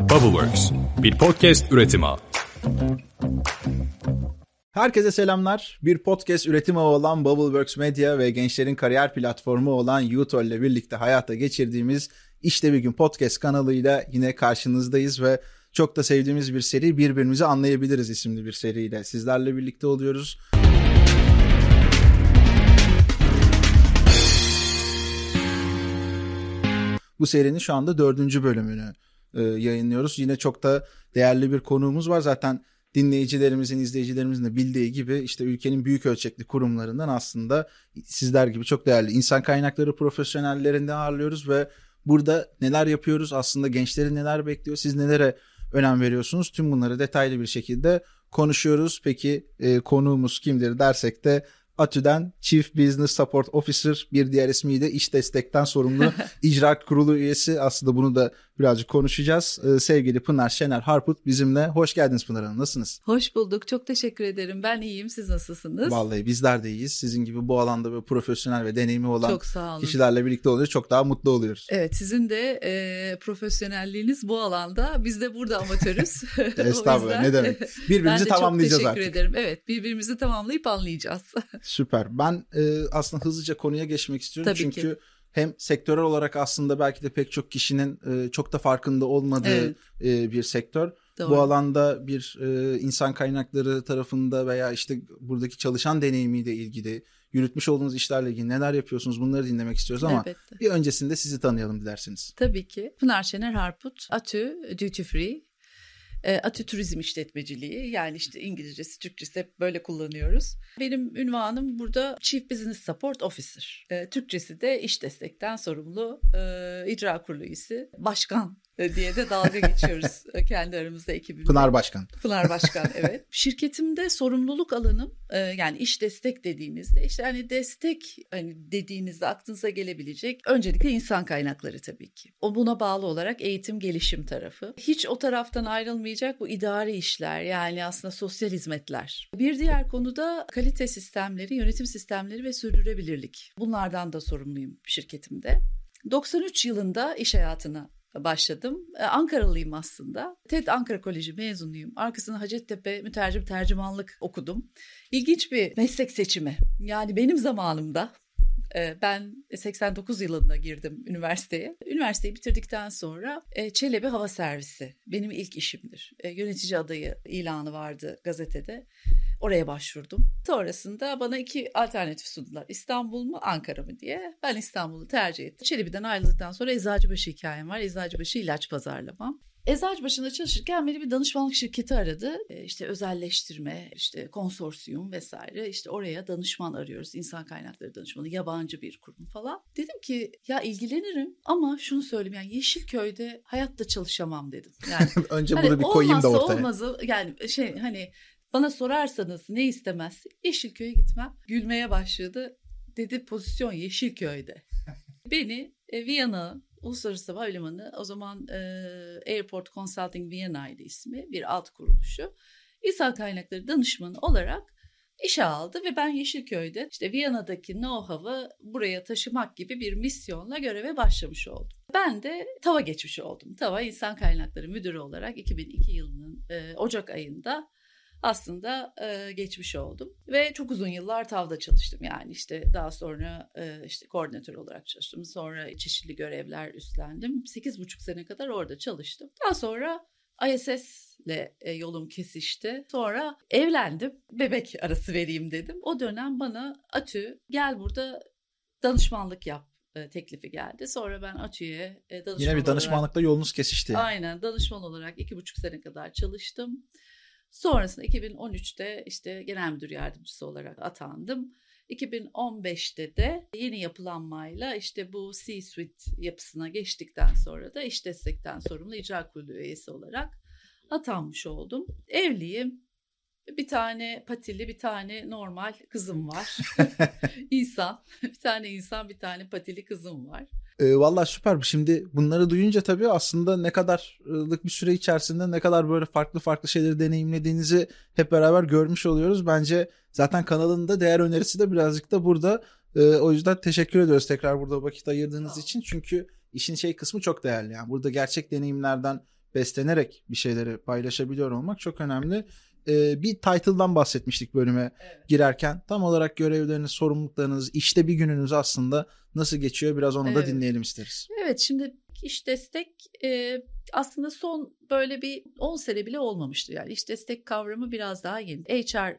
Bubbleworks, bir podcast üretimi. Herkese selamlar. Bir podcast üretim ağı olan Bubbleworks Media ve gençlerin kariyer platformu olan Youthol ile birlikte hayata geçirdiğimiz İşte Bir Gün podcast kanalıyla yine karşınızdayız ve çok da sevdiğimiz bir seri Birbirimizi Anlayabiliriz isimli bir seriyle sizlerle birlikte oluyoruz. Bu serinin şu anda dördüncü bölümünü e, yayınlıyoruz. Yine çok da değerli bir konuğumuz var. Zaten dinleyicilerimizin, izleyicilerimizin de bildiği gibi işte ülkenin büyük ölçekli kurumlarından aslında sizler gibi çok değerli insan kaynakları profesyonellerini ağırlıyoruz ve burada neler yapıyoruz aslında gençlerin neler bekliyor, siz nelere önem veriyorsunuz tüm bunları detaylı bir şekilde konuşuyoruz. Peki e, konuğumuz kimdir dersek de ATÜ'den Chief Business Support Officer bir diğer ismiyle iş destekten sorumlu icra kurulu üyesi. Aslında bunu da birazcık konuşacağız. Ee, sevgili Pınar Şener Harput bizimle. Hoş geldiniz Pınar Hanım. Nasılsınız? Hoş bulduk. Çok teşekkür ederim. Ben iyiyim. Siz nasılsınız? Vallahi bizler de iyiyiz. Sizin gibi bu alanda böyle profesyonel ve deneyimi olan kişilerle birlikte oluyoruz. Çok daha mutlu oluyoruz. Evet sizin de e, profesyonelliğiniz bu alanda. Biz de burada amatörüz. Estağfurullah ne demek. Birbirimizi tamamlayacağız artık. teşekkür ederim. Evet birbirimizi tamamlayıp anlayacağız. Süper. Ben e, aslında hızlıca konuya geçmek istiyorum. Tabii Çünkü ki hem sektörel olarak aslında belki de pek çok kişinin e, çok da farkında olmadığı evet. e, bir sektör. Doğru. Bu alanda bir e, insan kaynakları tarafında veya işte buradaki çalışan deneyimiyle ilgili yürütmüş olduğunuz işlerle ilgili neler yapıyorsunuz bunları dinlemek istiyoruz ama Elbette. bir öncesinde sizi tanıyalım dilerseniz. Tabii ki. Pınar Şener Harput, ATÜ Duty Free e, Atü Turizm İşletmeciliği yani işte İngilizcesi, Türkçesi hep böyle kullanıyoruz. Benim ünvanım burada Chief Business Support Officer. E, Türkçesi de iş destekten sorumlu e, icra kurulu üyesi, başkan diye de dalga geçiyoruz e, kendi aramızda ekibimle. Pınar Başkan. Pınar Başkan evet. Şirketimde sorumluluk alanım e, yani iş destek dediğimizde işte hani destek hani dediğinizde aklınıza gelebilecek öncelikle insan kaynakları tabii ki. O buna bağlı olarak eğitim gelişim tarafı. Hiç o taraftan ayrılmayacak bu idari işler yani aslında sosyal hizmetler. Bir diğer konuda kalite sistemleri, yönetim sistemleri ve sürdürülebilirlik. Bunlardan da sorumluyum şirketimde. 93 yılında iş hayatına başladım. Ee, Ankaralıyım aslında. TED Ankara Koleji mezunuyum. Arkasına Hacettepe mütercim tercümanlık okudum. İlginç bir meslek seçimi. Yani benim zamanımda e, ben 89 yılında girdim üniversiteye. Üniversiteyi bitirdikten sonra e, Çelebi Hava Servisi benim ilk işimdir. E, yönetici adayı ilanı vardı gazetede. Oraya başvurdum. Sonrasında bana iki alternatif sundular. İstanbul mu Ankara mı diye. Ben İstanbul'u tercih ettim. Çelebi'den ayrıldıktan sonra Eczacıbaşı hikayem var. Eczacıbaşı ilaç pazarlama. Eczacıbaşı'nda çalışırken beni bir danışmanlık şirketi aradı. E, işte özelleştirme, işte konsorsiyum vesaire. İşte oraya danışman arıyoruz. İnsan kaynakları danışmanı, yabancı bir kurum falan. Dedim ki ya ilgilenirim ama şunu söyleyeyim yani Yeşilköy'de hayatta çalışamam dedim. Yani önce hani bunu bir koyayım da ortaya. Olmazsa yani şey hani bana sorarsanız ne istemez? Yeşilköy'e gitmem. Gülmeye başladı. Dedi pozisyon Yeşilköy'de. Beni e, Viyana Uluslararası Havalimanı o zaman e, Airport Consulting Viyana'ydı ismi bir alt kuruluşu. İnsan kaynakları danışmanı olarak işe aldı ve ben Yeşilköy'de işte Viyana'daki know-how'ı buraya taşımak gibi bir misyonla göreve başlamış oldum. Ben de TAV'a geçmiş oldum. TAV'a insan kaynakları müdürü olarak 2002 yılının e, Ocak ayında aslında e, geçmiş oldum. Ve çok uzun yıllar TAV'da çalıştım. Yani işte daha sonra e, işte koordinatör olarak çalıştım. Sonra çeşitli görevler üstlendim. 8,5 sene kadar orada çalıştım. Daha sonra ISS ile yolum kesişti. Sonra evlendim. Bebek arası vereyim dedim. O dönem bana Atü gel burada danışmanlık yap teklifi geldi. Sonra ben Atü'ye danışman Yine bir danışmanlıkla olarak, yolunuz kesişti. Aynen danışman olarak iki buçuk sene kadar çalıştım. Sonrasında 2013'te işte genel müdür yardımcısı olarak atandım. 2015'te de yeni yapılanmayla işte bu C-suite yapısına geçtikten sonra da iş destekten sorumlu icra kurulu üyesi olarak atanmış oldum. Evliyim. Bir tane patili, bir tane normal kızım var. İnsan, bir tane insan, bir tane patili kızım var. E, Valla süper. Şimdi bunları duyunca tabii aslında ne kadarlık bir süre içerisinde ne kadar böyle farklı farklı şeyleri deneyimlediğinizi hep beraber görmüş oluyoruz. Bence zaten kanalında değer önerisi de birazcık da burada. E, o yüzden teşekkür ediyoruz tekrar burada vakit ayırdığınız için. Çünkü işin şey kısmı çok değerli. Yani burada gerçek deneyimlerden beslenerek bir şeyleri paylaşabiliyor olmak çok önemli. Ee, bir title'dan bahsetmiştik bölüme Evet. girerken. Tam olarak görevleriniz, sorumluluklarınız, işte bir gününüz aslında nasıl geçiyor biraz onu da Evet. dinleyelim isteriz. Evet şimdi iş destek e, aslında son böyle bir 10 sene bile olmamıştı. Yani iş destek kavramı biraz daha yeni. HR'ı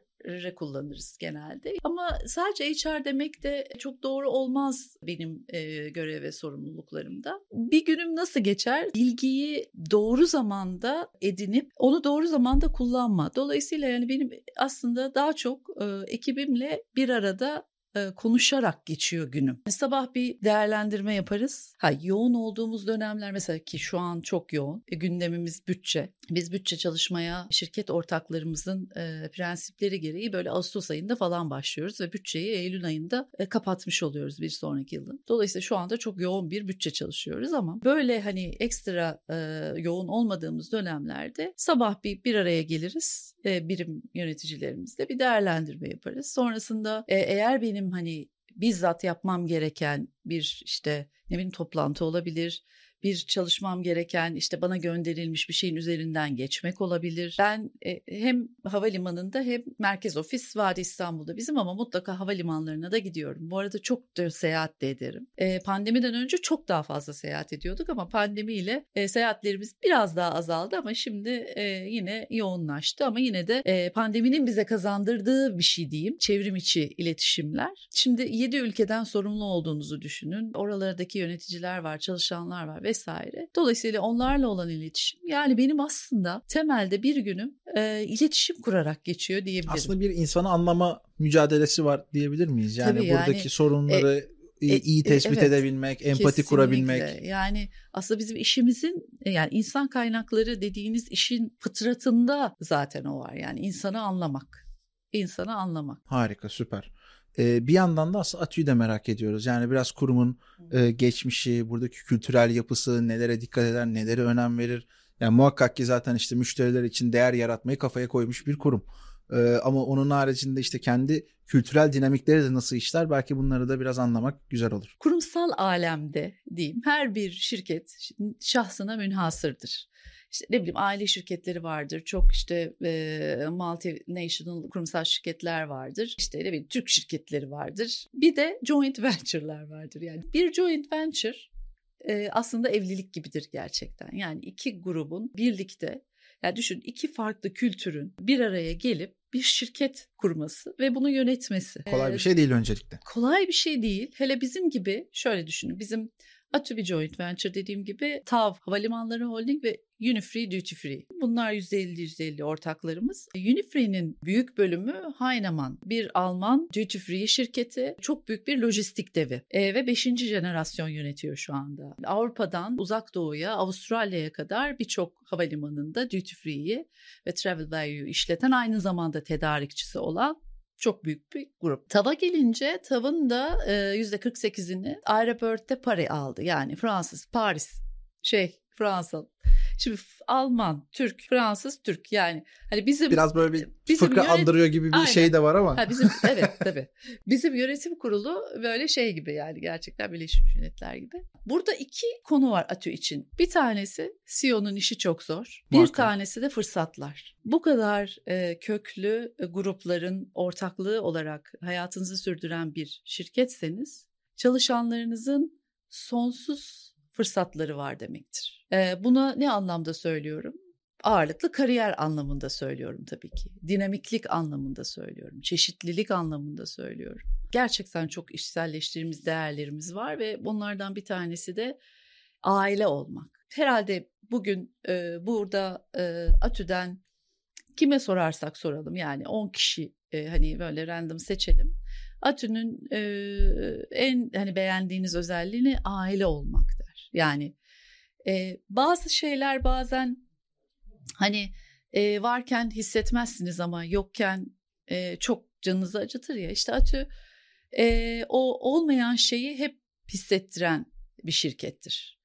kullanırız genelde. Ama sadece HR demek de çok doğru olmaz benim e, görev ve sorumluluklarımda. Bir günüm nasıl geçer? Bilgiyi doğru zamanda edinip onu doğru zamanda kullanma. Dolayısıyla yani benim aslında daha çok e, ekibimle bir arada konuşarak geçiyor günüm. Sabah bir değerlendirme yaparız. Ha yoğun olduğumuz dönemler mesela ki şu an çok yoğun. E, gündemimiz bütçe. Biz bütçe çalışmaya şirket ortaklarımızın e, prensipleri gereği böyle Ağustos ayında falan başlıyoruz ve bütçeyi Eylül ayında e, kapatmış oluyoruz bir sonraki yılın. Dolayısıyla şu anda çok yoğun bir bütçe çalışıyoruz ama böyle hani ekstra e, yoğun olmadığımız dönemlerde sabah bir bir araya geliriz. E, birim yöneticilerimizle bir değerlendirme yaparız. Sonrasında e, eğer benim hani bizzat yapmam gereken bir işte ne bileyim toplantı olabilir, bir çalışmam gereken işte bana gönderilmiş bir şeyin üzerinden geçmek olabilir. Ben e, hem havalimanında hem merkez ofis Vadi İstanbul'da bizim ama mutlaka havalimanlarına da gidiyorum. Bu arada çok da seyahat de ederim. E, pandemiden önce çok daha fazla seyahat ediyorduk ama pandemiyle e, seyahatlerimiz biraz daha azaldı ama şimdi e, yine yoğunlaştı ama yine de e, pandeminin bize kazandırdığı bir şey diyeyim. Çevrim içi iletişimler. Şimdi 7 ülkeden sorumlu olduğunuzu düşünün. Oralardaki yöneticiler var, çalışanlar var vesaire. Dolayısıyla onlarla olan iletişim yani benim aslında temelde bir günüm e, iletişim kurarak geçiyor diyebilirim. Aslında bir insanı anlama mücadelesi var diyebilir miyiz? Yani Tabii yani, buradaki sorunları iyi, e, iyi tespit evet, edebilmek, empati Kesinlikle. kurabilmek. Yani aslında bizim işimizin yani insan kaynakları dediğiniz işin fıtratında zaten o var. Yani insanı anlamak. İnsanı anlamak. Harika, süper. Ee, bir yandan da aslında ATÜ'yü de merak ediyoruz. Yani biraz kurumun e, geçmişi, buradaki kültürel yapısı, nelere dikkat eder, nelere önem verir. Yani muhakkak ki zaten işte müşteriler için değer yaratmayı kafaya koymuş bir kurum. Ee, ama onun haricinde işte kendi kültürel dinamikleri de nasıl işler belki bunları da biraz anlamak güzel olur. Kurumsal alemde diyeyim her bir şirket şahsına münhasırdır. İşte ne bileyim aile şirketleri vardır. Çok işte e, multinational kurumsal şirketler vardır. İşte ne bileyim Türk şirketleri vardır. Bir de joint venture'lar vardır. Yani bir joint venture e, aslında evlilik gibidir gerçekten. Yani iki grubun birlikte yani düşün iki farklı kültürün bir araya gelip bir şirket kurması ve bunu yönetmesi. Kolay Ee, bir şey değil öncelikle. kolay bir şey değil. Hele bizim gibi şöyle düşünün. Bizim Atü bir joint venture dediğim gibi TAV Havalimanları Holding ve Unifree Duty Free. Bunlar %50 %50 ortaklarımız. Unifree'nin büyük bölümü Heinemann. Bir Alman duty free şirketi. Çok büyük bir lojistik devi. E, ve 5. jenerasyon yönetiyor şu anda. Avrupa'dan uzak doğuya, Avustralya'ya kadar birçok havalimanında duty free'yi ve travel value'yu işleten aynı zamanda tedarikçisi olan çok büyük bir grup. TAV'a gelince TAV'ın da e, %48'ini Aeroport'te Paris aldı. Yani Fransız, Paris, şey Fransa. Şimdi Alman, Türk, Fransız, Türk yani hani bizim Biraz böyle bir Bizim fıkra yönet- andırıyor gibi bir Aynen. şey de var ama. Ha bizim evet tabii. Bizim yönetim kurulu böyle şey gibi yani gerçekten Birleşmiş Milletler gibi. Burada iki konu var ATÜ için. Bir tanesi CEO'nun işi çok zor. Bir Muhakkak. tanesi de fırsatlar. Bu kadar e, köklü e, grupların ortaklığı olarak hayatınızı sürdüren bir şirketseniz çalışanlarınızın sonsuz fırsatları var demektir. E, buna ne anlamda söylüyorum? ağırlıklı kariyer anlamında söylüyorum tabii ki. Dinamiklik anlamında söylüyorum. Çeşitlilik anlamında söylüyorum. Gerçekten çok işselleştirdiğimiz değerlerimiz var ve bunlardan bir tanesi de aile olmak. Herhalde bugün e, burada e, ATÜ'den kime sorarsak soralım yani 10 kişi e, hani böyle random seçelim. ATÜ'nün e, en hani beğendiğiniz özelliğini aile olmak der. Yani e, bazı şeyler bazen hani e, varken hissetmezsiniz ama yokken e, çok canınızı acıtır ya. İşte Atü e, o olmayan şeyi hep hissettiren bir şirkettir.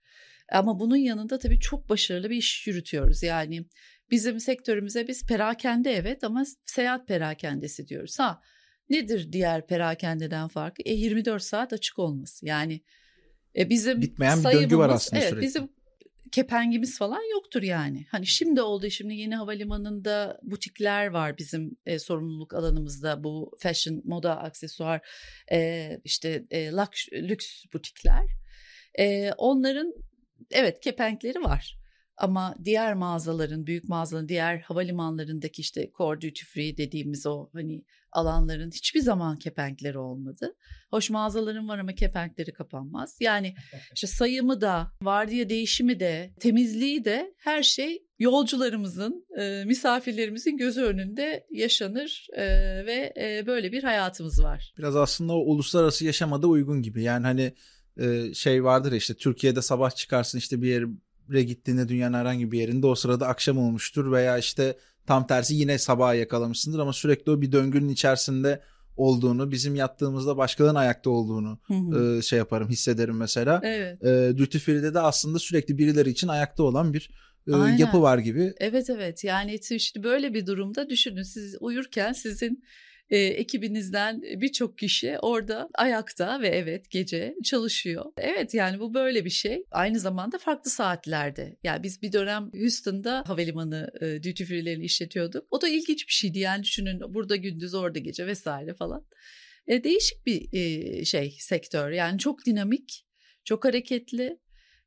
Ama bunun yanında tabii çok başarılı bir iş yürütüyoruz. Yani bizim sektörümüze biz perakende evet ama seyahat perakendesi diyoruz. Ha nedir diğer perakendeden farkı? E, 24 saat açık olması. Yani e, bizim Bitmeyen bir döngü var aslında evet, sürekli. Bizim kepengimiz falan yoktur yani. Hani şimdi oldu şimdi yeni havalimanında butikler var bizim e, sorumluluk alanımızda bu fashion, moda, aksesuar e, işte e, laks, lüks butikler. E, onların evet kepenkleri var. Ama diğer mağazaların, büyük mağazaların, diğer havalimanlarındaki işte core duty free dediğimiz o hani alanların hiçbir zaman kepenkleri olmadı. Hoş mağazaların var ama kepenkleri kapanmaz. Yani işte sayımı da, vardiya değişimi de, temizliği de her şey yolcularımızın, e, misafirlerimizin gözü önünde yaşanır e, ve e, böyle bir hayatımız var. Biraz aslında o uluslararası yaşamada uygun gibi. Yani hani şey vardır ya işte Türkiye'de sabah çıkarsın işte bir yere gittiğinde dünyanın herhangi bir yerinde o sırada akşam olmuştur veya işte tam tersi yine sabaha yakalamışsındır ama sürekli o bir döngünün içerisinde olduğunu, bizim yattığımızda başkalarının ayakta olduğunu e, şey yaparım, hissederim mesela. Evet. E, Duty Free'de de aslında sürekli birileri için ayakta olan bir e, Aynen. yapı var gibi. Evet evet yani işte böyle bir durumda düşünün siz uyurken sizin e, ekibinizden birçok kişi orada ayakta ve evet gece çalışıyor. Evet yani bu böyle bir şey. Aynı zamanda farklı saatlerde. Yani biz bir dönem Houston'da havalimanı e, duty free'lerini işletiyorduk. O da ilginç bir şeydi yani düşünün burada gündüz orada gece vesaire falan. E, değişik bir e, şey sektör yani çok dinamik, çok hareketli.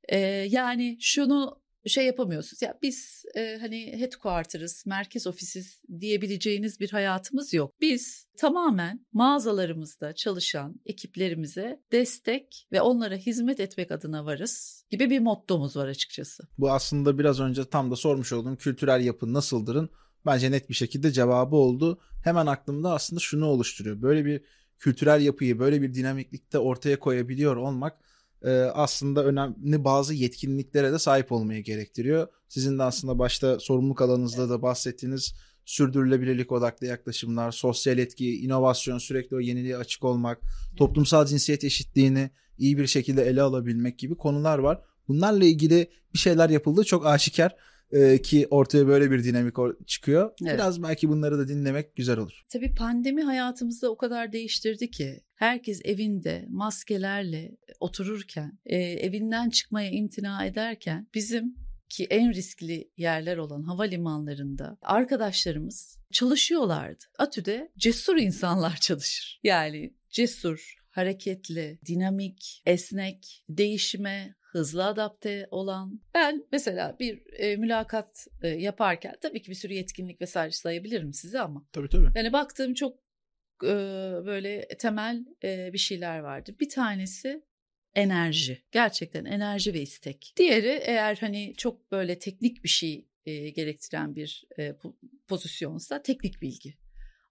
E, yani şunu şey yapamıyorsunuz. Ya biz e, hani headquarter'ız, merkez ofisiz diyebileceğiniz bir hayatımız yok. Biz tamamen mağazalarımızda çalışan ekiplerimize destek ve onlara hizmet etmek adına varız gibi bir mottomuz var açıkçası. Bu aslında biraz önce tam da sormuş olduğum kültürel yapı nasıldırın bence net bir şekilde cevabı oldu. Hemen aklımda aslında şunu oluşturuyor. Böyle bir kültürel yapıyı böyle bir dinamiklikte ortaya koyabiliyor olmak e, aslında önemli bazı yetkinliklere de sahip olmayı gerektiriyor. Sizin de aslında başta sorumluluk alanınızda da bahsettiğiniz sürdürülebilirlik odaklı yaklaşımlar, sosyal etki, inovasyon, sürekli o yeniliğe açık olmak, toplumsal cinsiyet eşitliğini iyi bir şekilde ele alabilmek gibi konular var. Bunlarla ilgili bir şeyler yapıldı çok aşikar e, ki ortaya böyle bir dinamik çıkıyor. Evet. Biraz belki bunları da dinlemek güzel olur. Tabii pandemi hayatımızda o kadar değiştirdi ki herkes evinde maskelerle otururken, e, evinden çıkmaya imtina ederken bizim ki en riskli yerler olan havalimanlarında arkadaşlarımız çalışıyorlardı. ATÜ'de cesur insanlar çalışır. Yani cesur, hareketli, dinamik, esnek, değişime hızlı adapte olan. Ben mesela bir e, mülakat e, yaparken tabii ki bir sürü yetkinlik vesaire sayabilirim size ama. Tabii tabii. Yani baktığım çok e, böyle temel e, bir şeyler vardı. Bir tanesi enerji. Gerçekten enerji ve istek. Diğeri eğer hani çok böyle teknik bir şey e, gerektiren bir e, pozisyonsa teknik bilgi.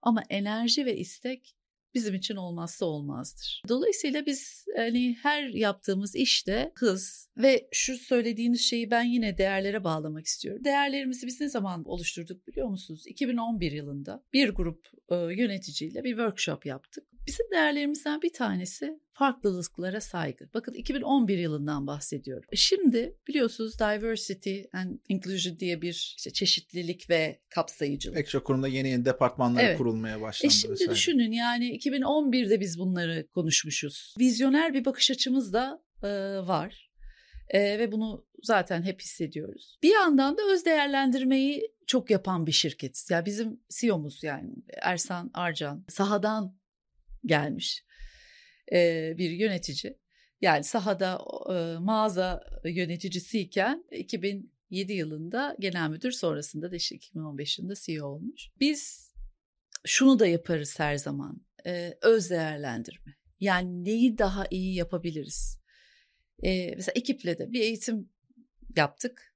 Ama enerji ve istek bizim için olmazsa olmazdır. Dolayısıyla biz hani her yaptığımız işte hız ve şu söylediğiniz şeyi ben yine değerlere bağlamak istiyorum. Değerlerimizi biz ne zaman oluşturduk biliyor musunuz? 2011 yılında bir grup e, yöneticiyle bir workshop yaptık. Bizim değerlerimizden bir tanesi farklılıklara saygı. Bakın 2011 yılından bahsediyorum. Şimdi biliyorsunuz diversity and inclusion diye bir işte çeşitlilik ve kapsayıcılık. Pek çok kurumda yeni yeni departmanlar Evet. kurulmaya başlandı. E şimdi vesaire. düşünün yani 2011'de biz bunları konuşmuşuz. Vizyoner bir bakış açımız da e, var. E, ve bunu zaten hep hissediyoruz. Bir yandan da öz değerlendirmeyi çok yapan bir şirketiz. Ya bizim CEO'muz yani Ersan Arcan sahadan gelmiş e, bir yönetici. Yani sahada e, mağaza yöneticisiyken 2007 yılında genel müdür sonrasında da işte 2015 yılında CEO olmuş. Biz şunu da yaparız her zaman. e, öz değerlendirme. Yani neyi daha iyi yapabiliriz? E, mesela ekiple de bir eğitim yaptık.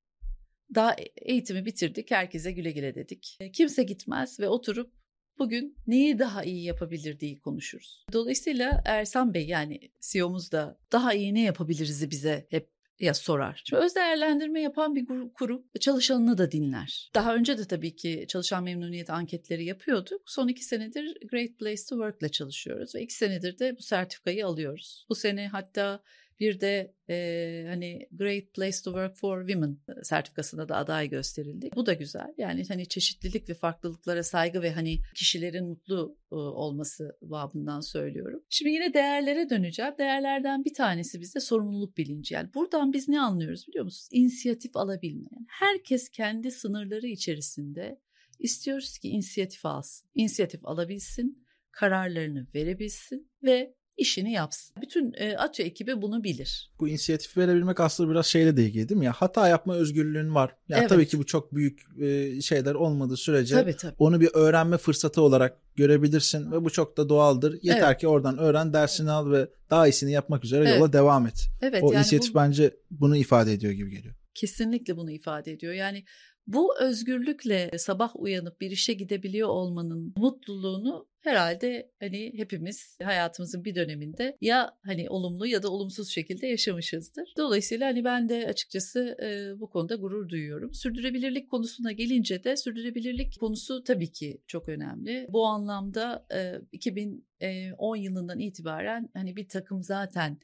Daha eğitimi bitirdik. Herkese güle güle dedik. E, Kimse gitmez ve oturup bugün neyi daha iyi yapabilir diye konuşuruz. Dolayısıyla Ersan Bey yani CEO'muz da daha iyi ne yapabiliriz bize hep ya sorar. Şimdi öz değerlendirme yapan bir gru- kurum çalışanını da dinler. Daha önce de tabii ki çalışan memnuniyet anketleri yapıyorduk. Son iki senedir Great Place to Work ile çalışıyoruz ve iki senedir de bu sertifikayı alıyoruz. Bu sene hatta Bir de e, hani Great Place to Work for Women sertifikasına da aday gösterildi. Bu da güzel. Yani hani çeşitlilik ve farklılıklara saygı ve hani kişilerin mutlu e, olması babından söylüyorum. Şimdi yine değerlere döneceğim. Değerlerden bir tanesi bizde sorumluluk bilinci. Yani buradan biz ne anlıyoruz biliyor musunuz? İnisiyatif alabilme. Yani herkes kendi sınırları içerisinde istiyoruz ki inisiyatif alsın. İnisiyatif alabilsin, kararlarını verebilsin ve işini yapsın. Bütün e, ATÜ ekibi bunu bilir. Bu inisiyatif verebilmek aslında biraz şeyle de ilgili değil mi? Ya hata yapma özgürlüğün var. Ya Evet. tabii ki bu çok büyük e, şeyler olmadığı sürece Tabii tabii. onu bir öğrenme fırsatı olarak görebilirsin ve bu çok da doğaldır. Yeter Evet. ki oradan öğren, dersini al ve daha iyisini yapmak üzere Evet. yola devam et. Evet o yani inisiyatif bu bence bunu ifade ediyor gibi geliyor. kesinlikle bunu ifade ediyor. Yani bu özgürlükle sabah uyanıp bir işe gidebiliyor olmanın mutluluğunu herhalde hani hepimiz hayatımızın bir döneminde ya hani olumlu ya da olumsuz şekilde yaşamışızdır. Dolayısıyla hani ben de açıkçası e, bu konuda gurur duyuyorum. Sürdürülebilirlik konusuna gelince de sürdürülebilirlik konusu tabii ki çok önemli. Bu anlamda e, 2010 yılından itibaren hani bir takım zaten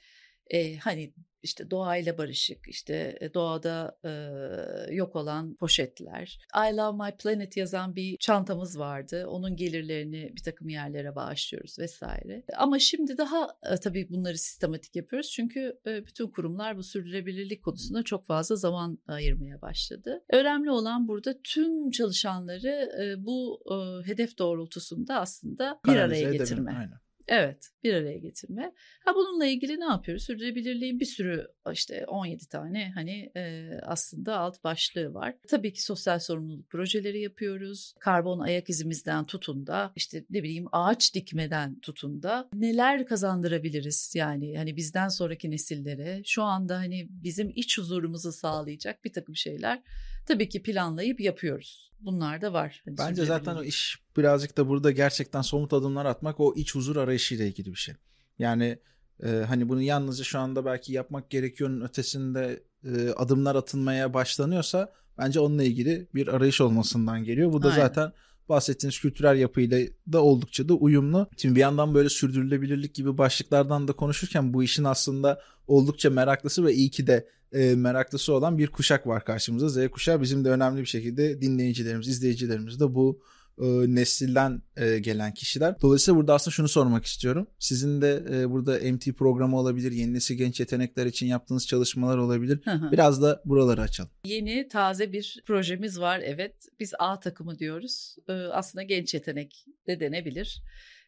e, hani işte doğayla barışık, işte doğada e, yok olan poşetler. I Love My Planet yazan bir çantamız vardı. Onun gelirlerini bir takım yerlere bağışlıyoruz vesaire. Ama şimdi daha e, tabii bunları sistematik yapıyoruz. Çünkü e, bütün kurumlar bu sürdürülebilirlik konusunda çok fazla zaman ayırmaya başladı. Önemli olan burada tüm çalışanları e, bu e, hedef doğrultusunda aslında bir Kanalize araya getirme. Aynen. Evet, bir araya getirme. Ha bununla ilgili ne yapıyoruz? Sürdürülebilirliğin bir sürü işte 17 tane hani e, aslında alt başlığı var. Tabii ki sosyal sorumluluk projeleri yapıyoruz. Karbon ayak izimizden tutun da işte ne bileyim ağaç dikmeden tutun da neler kazandırabiliriz yani hani bizden sonraki nesillere şu anda hani bizim iç huzurumuzu sağlayacak bir takım şeyler tabii ki planlayıp yapıyoruz. Bunlar da var. Hani Bence zaten o iş birazcık da burada gerçekten somut adımlar atmak o iç huzur arayışıyla ilgili bir şey. Yani e, hani bunu yalnızca şu anda belki yapmak gerekiyor'nun ötesinde e, adımlar atılmaya başlanıyorsa bence onunla ilgili bir arayış olmasından geliyor. Bu da Aynen. zaten bahsettiğiniz kültürel yapıyla da oldukça da uyumlu. Şimdi bir yandan böyle sürdürülebilirlik gibi başlıklardan da konuşurken bu işin aslında oldukça meraklısı ve iyi ki de e, meraklısı olan bir kuşak var karşımızda. Z kuşağı bizim de önemli bir şekilde dinleyicilerimiz, izleyicilerimiz de bu e, nesilden e, gelen kişiler. Dolayısıyla burada aslında şunu sormak istiyorum. Sizin de e, burada MT programı olabilir, yeni nesil genç yetenekler için yaptığınız çalışmalar olabilir. Hı hı. Biraz da buraları açalım. Yeni taze bir projemiz var evet. Biz A takımı diyoruz. Ee, aslında genç yetenek de denebilir.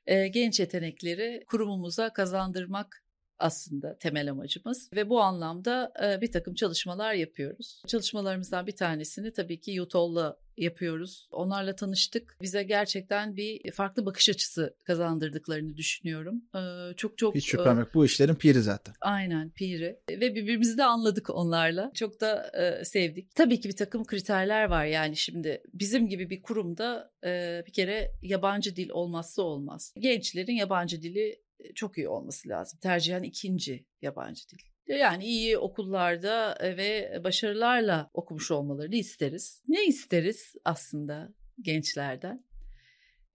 Ee, genç yetenekleri kurumumuza kazandırmak aslında temel amacımız ve bu anlamda e, bir takım çalışmalar yapıyoruz. Çalışmalarımızdan bir tanesini tabii ki Yutol'la yapıyoruz. Onlarla tanıştık. Bize gerçekten bir farklı bakış açısı kazandırdıklarını düşünüyorum. Ee, çok çok Hiç e, şüphem yok. Bu işlerin piri zaten. Aynen piri ve birbirimizi de anladık onlarla. Çok da e, sevdik. Tabii ki bir takım kriterler var yani şimdi bizim gibi bir kurumda e, bir kere yabancı dil olmazsa olmaz. Gençlerin yabancı dili e, çok iyi olması lazım. Tercihen ikinci yabancı dil. Yani iyi okullarda e, ve başarılarla okumuş olmalarını isteriz. Ne isteriz aslında gençlerden?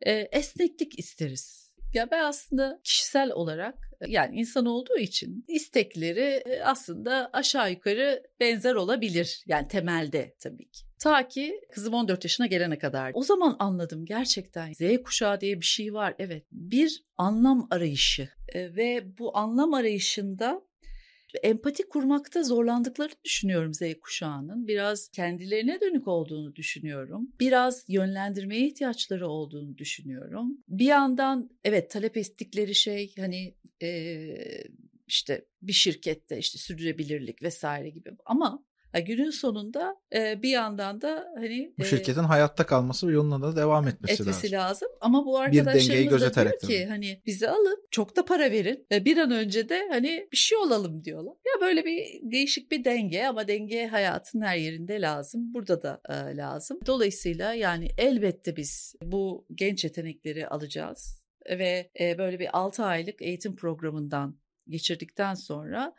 E, esneklik isteriz. Ya ben aslında kişisel olarak e, yani insan olduğu için istekleri e, aslında aşağı yukarı benzer olabilir. Yani temelde tabii ki. Ta ki kızım 14 yaşına gelene kadar. O zaman anladım gerçekten Z kuşağı diye bir şey var. Evet bir anlam arayışı E, ve bu anlam arayışında empati kurmakta zorlandıklarını düşünüyorum Z kuşağının. Biraz kendilerine dönük olduğunu düşünüyorum. Biraz yönlendirmeye ihtiyaçları olduğunu düşünüyorum. Bir yandan evet talep ettikleri şey hani e, işte bir şirkette işte sürdürülebilirlik vesaire gibi ama günün sonunda e, bir yandan da hani Bu e, şirketin hayatta kalması ve yoluna da devam etmesi, etmesi lazım. lazım. Ama bu arkadaşlarımız da diyor ki tabii. hani bizi alın çok da para verin ve bir an önce de hani bir şey olalım diyorlar. Ya böyle bir değişik bir denge ama denge hayatın her yerinde lazım. Burada da e, lazım. Dolayısıyla yani elbette biz bu genç yetenekleri alacağız ve e, böyle bir 6 aylık eğitim programından geçirdikten sonra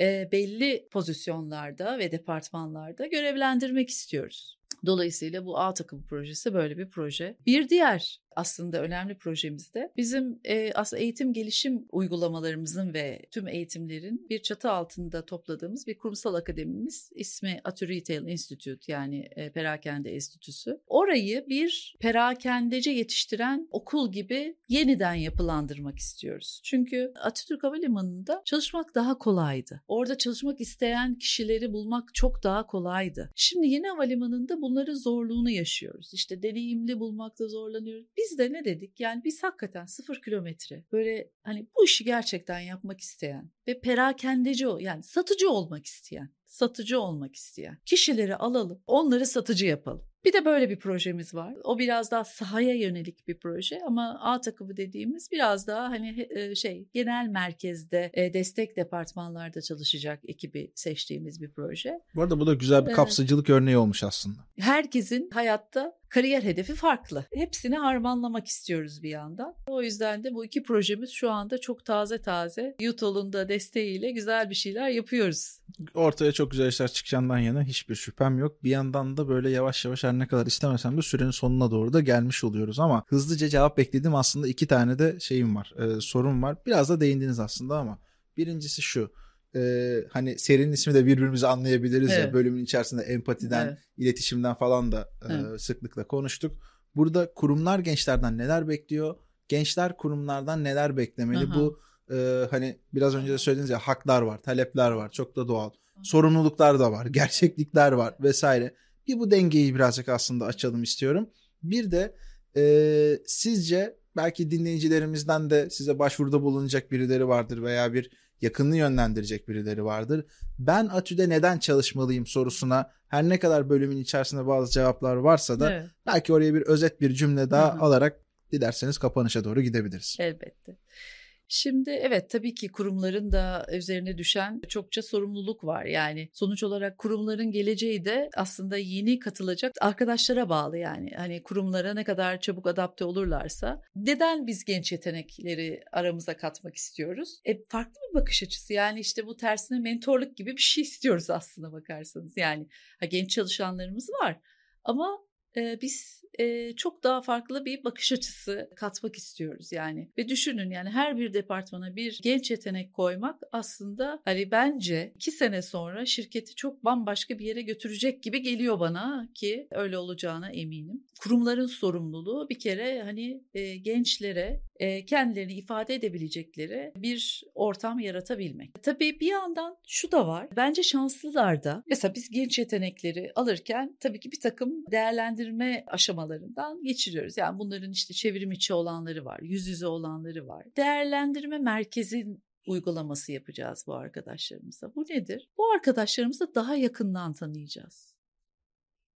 e, belli pozisyonlarda ve departmanlarda görevlendirmek istiyoruz. Dolayısıyla bu A takım projesi böyle bir proje. Bir diğer aslında önemli projemizde bizim e, aslında eğitim gelişim uygulamalarımızın ve tüm eğitimlerin bir çatı altında topladığımız bir kurumsal akademimiz ismi Atu Retail Institute yani e, Perakende Enstitüsü. Orayı bir perakendece yetiştiren okul gibi yeniden yapılandırmak istiyoruz. Çünkü Atatürk Havalimanı'nda çalışmak daha kolaydı. Orada çalışmak isteyen kişileri bulmak çok daha kolaydı. Şimdi yeni havalimanında bunların zorluğunu yaşıyoruz. İşte deneyimli bulmakta zorlanıyoruz. Biz de ne dedik? Yani biz hakikaten sıfır kilometre böyle hani bu işi gerçekten yapmak isteyen ve perakendeci o yani satıcı olmak isteyen satıcı olmak isteyen kişileri alalım, onları satıcı yapalım. Bir de böyle bir projemiz var. O biraz daha sahaya yönelik bir proje ama A takımı dediğimiz biraz daha hani şey genel merkezde destek departmanlarda çalışacak ekibi seçtiğimiz bir proje. Bu arada bu da güzel bir kapsayıcılık evet. örneği olmuş aslında. Herkesin hayatta kariyer hedefi farklı. Hepsini harmanlamak istiyoruz bir yandan. O yüzden de bu iki projemiz şu anda çok taze taze. Yutol'un da desteğiyle güzel bir şeyler yapıyoruz. Ortaya çok güzel işler çıkacağından yana hiçbir şüphem yok. Bir yandan da böyle yavaş yavaş her ne kadar istemesem de sürenin sonuna doğru da gelmiş oluyoruz ama hızlıca cevap bekledim aslında iki tane de şeyim var, e, sorun var. Biraz da değindiniz aslında ama birincisi şu e, hani serinin ismi de birbirimizi anlayabiliriz evet. ya bölümün içerisinde empatiden, evet. iletişimden falan da e, evet. sıklıkla konuştuk. Burada kurumlar gençlerden neler bekliyor? Gençler kurumlardan neler beklemeli? Aha. Bu e, hani biraz önce de söylediğiniz ya haklar var, talepler var. Çok da doğal. Sorumluluklar da var, gerçeklikler var vesaire. Bir bu dengeyi birazcık aslında açalım istiyorum. Bir de e, sizce belki dinleyicilerimizden de size başvuruda bulunacak birileri vardır veya bir yakınını yönlendirecek birileri vardır. Ben Atü'de neden çalışmalıyım sorusuna her ne kadar bölümün içerisinde bazı cevaplar varsa da evet. belki oraya bir özet bir cümle daha Hı-hı. alarak dilerseniz kapanışa doğru gidebiliriz. Elbette. Şimdi evet tabii ki kurumların da üzerine düşen çokça sorumluluk var. Yani sonuç olarak kurumların geleceği de aslında yeni katılacak arkadaşlara bağlı yani. Hani kurumlara ne kadar çabuk adapte olurlarsa. Neden biz genç yetenekleri aramıza katmak istiyoruz? E, farklı bir bakış açısı yani işte bu tersine mentorluk gibi bir şey istiyoruz aslında bakarsanız. Yani ha, genç çalışanlarımız var ama e, biz e, çok daha farklı bir bakış açısı katmak istiyoruz yani. Ve düşünün yani her bir departmana bir genç yetenek koymak aslında hani bence iki sene sonra şirketi çok bambaşka bir yere götürecek gibi geliyor bana ki öyle olacağına eminim. Kurumların sorumluluğu bir kere hani e, gençlere e, kendilerini ifade edebilecekleri bir ortam yaratabilmek. Tabii bir yandan şu da var. Bence şanslılar da mesela biz genç yetenekleri alırken tabii ki bir takım değerlendirme aşamalarından geçiriyoruz. Yani bunların işte çevrim içi olanları var, yüz yüze olanları var. Değerlendirme merkezin uygulaması yapacağız bu arkadaşlarımıza. Bu nedir? Bu arkadaşlarımızı daha yakından tanıyacağız.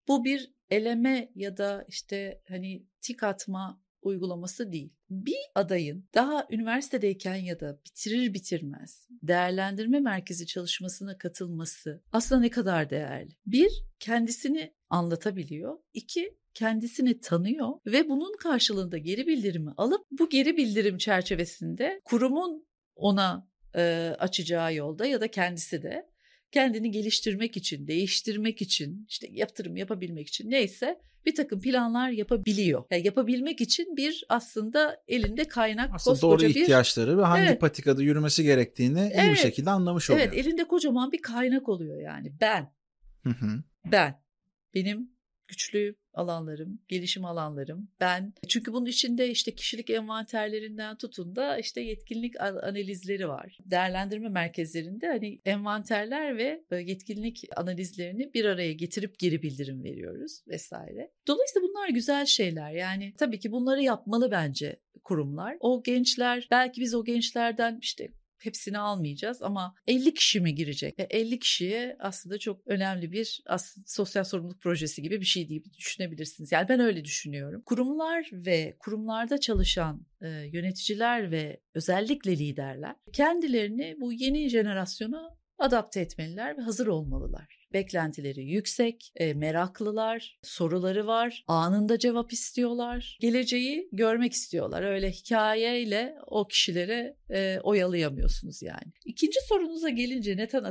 Bu bir eleme ya da işte hani tik atma uygulaması değil. Bir adayın daha üniversitedeyken ya da bitirir bitirmez değerlendirme merkezi çalışmasına katılması aslında ne kadar değerli? Bir, kendisini anlatabiliyor. İki, kendisini tanıyor ve bunun karşılığında geri bildirimi alıp bu geri bildirim çerçevesinde kurumun ona e, açacağı yolda ya da kendisi de kendini geliştirmek için, değiştirmek için, işte yatırım yapabilmek için neyse bir takım planlar yapabiliyor. Yani yapabilmek için bir aslında elinde kaynak aslında koskoca doğru ihtiyaçları ve hangi evet. patikada yürümesi gerektiğini evet. iyi bir şekilde anlamış oluyor. Evet elinde kocaman bir kaynak oluyor yani ben. Hı hı. Ben. Benim güçlü alanlarım, gelişim alanlarım. Ben çünkü bunun içinde işte kişilik envanterlerinden tutun da işte yetkinlik analizleri var. Değerlendirme merkezlerinde hani envanterler ve e, yetkinlik analizlerini bir araya getirip geri bildirim veriyoruz vesaire. Dolayısıyla bunlar güzel şeyler. Yani tabii ki bunları yapmalı bence kurumlar. O gençler belki biz o gençlerden işte hepsini almayacağız ama 50 kişi mi girecek? E 50 kişiye aslında çok önemli bir aslında sosyal sorumluluk projesi gibi bir şey diye düşünebilirsiniz. Yani ben öyle düşünüyorum. Kurumlar ve kurumlarda çalışan e, yöneticiler ve özellikle liderler kendilerini bu yeni jenerasyona adapte etmeliler ve hazır olmalılar. Beklentileri yüksek, e, meraklılar, soruları var, anında cevap istiyorlar. Geleceği görmek istiyorlar. Öyle hikayeyle o kişilere e, oyalayamıyorsunuz yani. İkinci sorunuza gelince Netan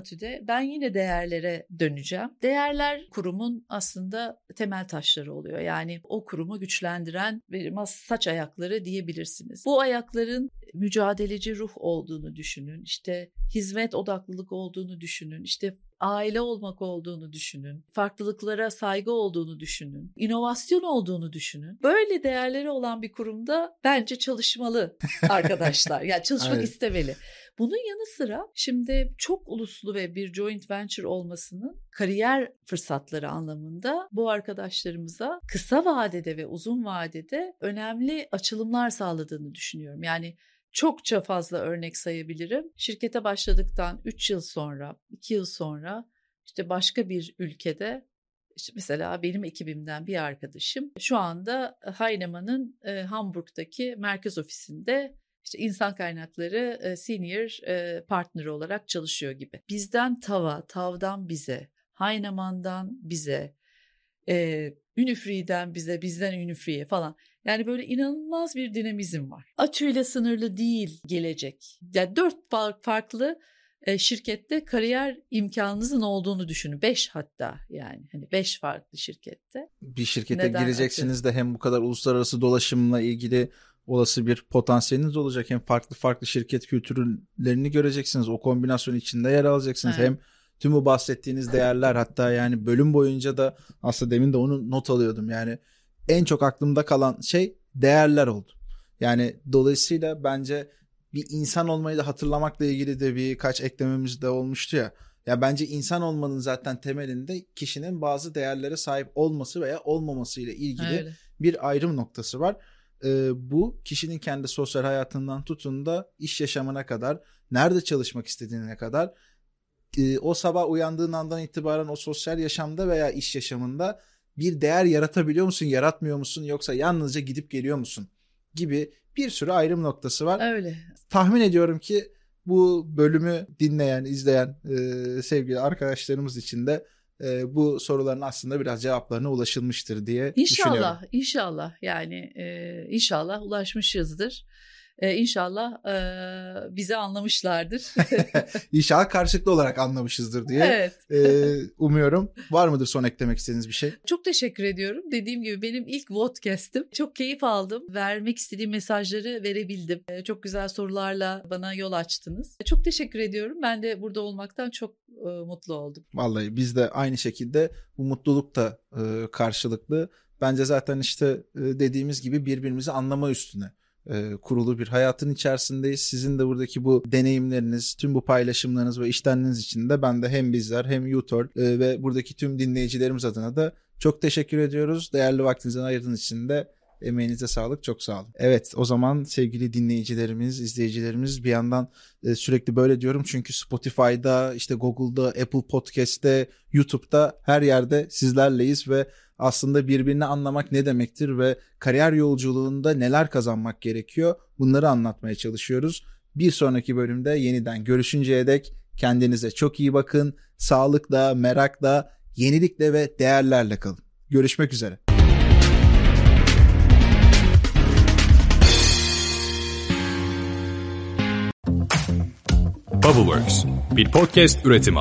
ben yine değerlere döneceğim. Değerler kurumun aslında temel taşları oluyor. Yani o kurumu güçlendiren saç ayakları diyebilirsiniz. Bu ayakların mücadeleci ruh olduğunu düşünün. İşte hizmet odaklılık olduğunu düşünün. İşte aile olmak olduğunu düşünün. Farklılıklara saygı olduğunu düşünün. inovasyon olduğunu düşünün. Böyle değerleri olan bir kurumda bence çalışmalı arkadaşlar. yani çalışmak evet. istemeli. Bunun yanı sıra şimdi çok uluslu ve bir joint venture olmasının kariyer fırsatları anlamında bu arkadaşlarımıza kısa vadede ve uzun vadede önemli açılımlar sağladığını düşünüyorum. Yani çokça fazla örnek sayabilirim. Şirkete başladıktan 3 yıl sonra, 2 yıl sonra işte başka bir ülkede işte mesela benim ekibimden bir arkadaşım şu anda Heinemann'ın e, Hamburg'daki merkez ofisinde işte insan kaynakları e, senior e, partner olarak çalışıyor gibi. Bizden tava, tavdan bize, Heinemann'dan bize, e, Ünifri'den bize, bizden Ünifri'ye falan. Yani böyle inanılmaz bir dinamizm var. Atüyle sınırlı değil gelecek. Yani dört farklı e, şirkette kariyer imkanınızın olduğunu düşünün. Beş hatta yani hani beş farklı şirkette. Bir şirkete Neden gireceksiniz de hem bu kadar uluslararası dolaşımla ilgili olası bir potansiyeliniz olacak. Hem farklı farklı şirket kültürlerini göreceksiniz. O kombinasyon içinde yer alacaksınız. Evet. Hem tüm bu bahsettiğiniz değerler hatta yani bölüm boyunca da aslında demin de onu not alıyordum. Yani en çok aklımda kalan şey değerler oldu. Yani dolayısıyla bence bir insan olmayı da hatırlamakla ilgili de birkaç eklememiz de olmuştu ya. Ya bence insan olmanın zaten temelinde kişinin bazı değerlere sahip olması veya olmaması ile ilgili Öyle. bir ayrım noktası var. Ee, bu kişinin kendi sosyal hayatından tutun da iş yaşamına kadar, nerede çalışmak istediğine kadar e, o sabah uyandığın andan itibaren o sosyal yaşamda veya iş yaşamında bir değer yaratabiliyor musun, yaratmıyor musun yoksa yalnızca gidip geliyor musun gibi bir sürü ayrım noktası var. Öyle. Tahmin ediyorum ki bu bölümü dinleyen, izleyen e, sevgili arkadaşlarımız için de e, bu soruların aslında biraz cevaplarına ulaşılmıştır diye inşallah, düşünüyorum. İnşallah, inşallah yani e, inşallah ulaşmışızdır. Ee, inşallah e, bizi anlamışlardır. İnşallah karşılıklı olarak anlamışızdır diye evet. e, umuyorum. Var mıdır son eklemek istediğiniz bir şey? Çok teşekkür ediyorum. Dediğim gibi benim ilk podcast'im. Çok keyif aldım. Vermek istediğim mesajları verebildim. E, çok güzel sorularla bana yol açtınız. Çok teşekkür ediyorum. Ben de burada olmaktan çok e, mutlu oldum. Vallahi biz de aynı şekilde bu mutluluk da e, karşılıklı. Bence zaten işte e, dediğimiz gibi birbirimizi anlama üstüne e, kurulu bir hayatın içerisindeyiz. Sizin de buradaki bu deneyimleriniz, tüm bu paylaşımlarınız ve iştenliğiniz için de ben de hem bizler hem YouTol e, ve buradaki tüm dinleyicilerimiz adına da çok teşekkür ediyoruz. Değerli vaktinizden ayırdığınız için de Emeğinize sağlık. Çok sağ olun. Evet o zaman sevgili dinleyicilerimiz, izleyicilerimiz bir yandan e, sürekli böyle diyorum. Çünkü Spotify'da, işte Google'da, Apple Podcast'te, YouTube'da her yerde sizlerleyiz ve aslında birbirini anlamak ne demektir ve kariyer yolculuğunda neler kazanmak gerekiyor bunları anlatmaya çalışıyoruz. Bir sonraki bölümde yeniden görüşünceye dek kendinize çok iyi bakın. Sağlıkla, merakla, yenilikle ve değerlerle kalın. Görüşmek üzere. Bubbleworks bir podcast üretimi.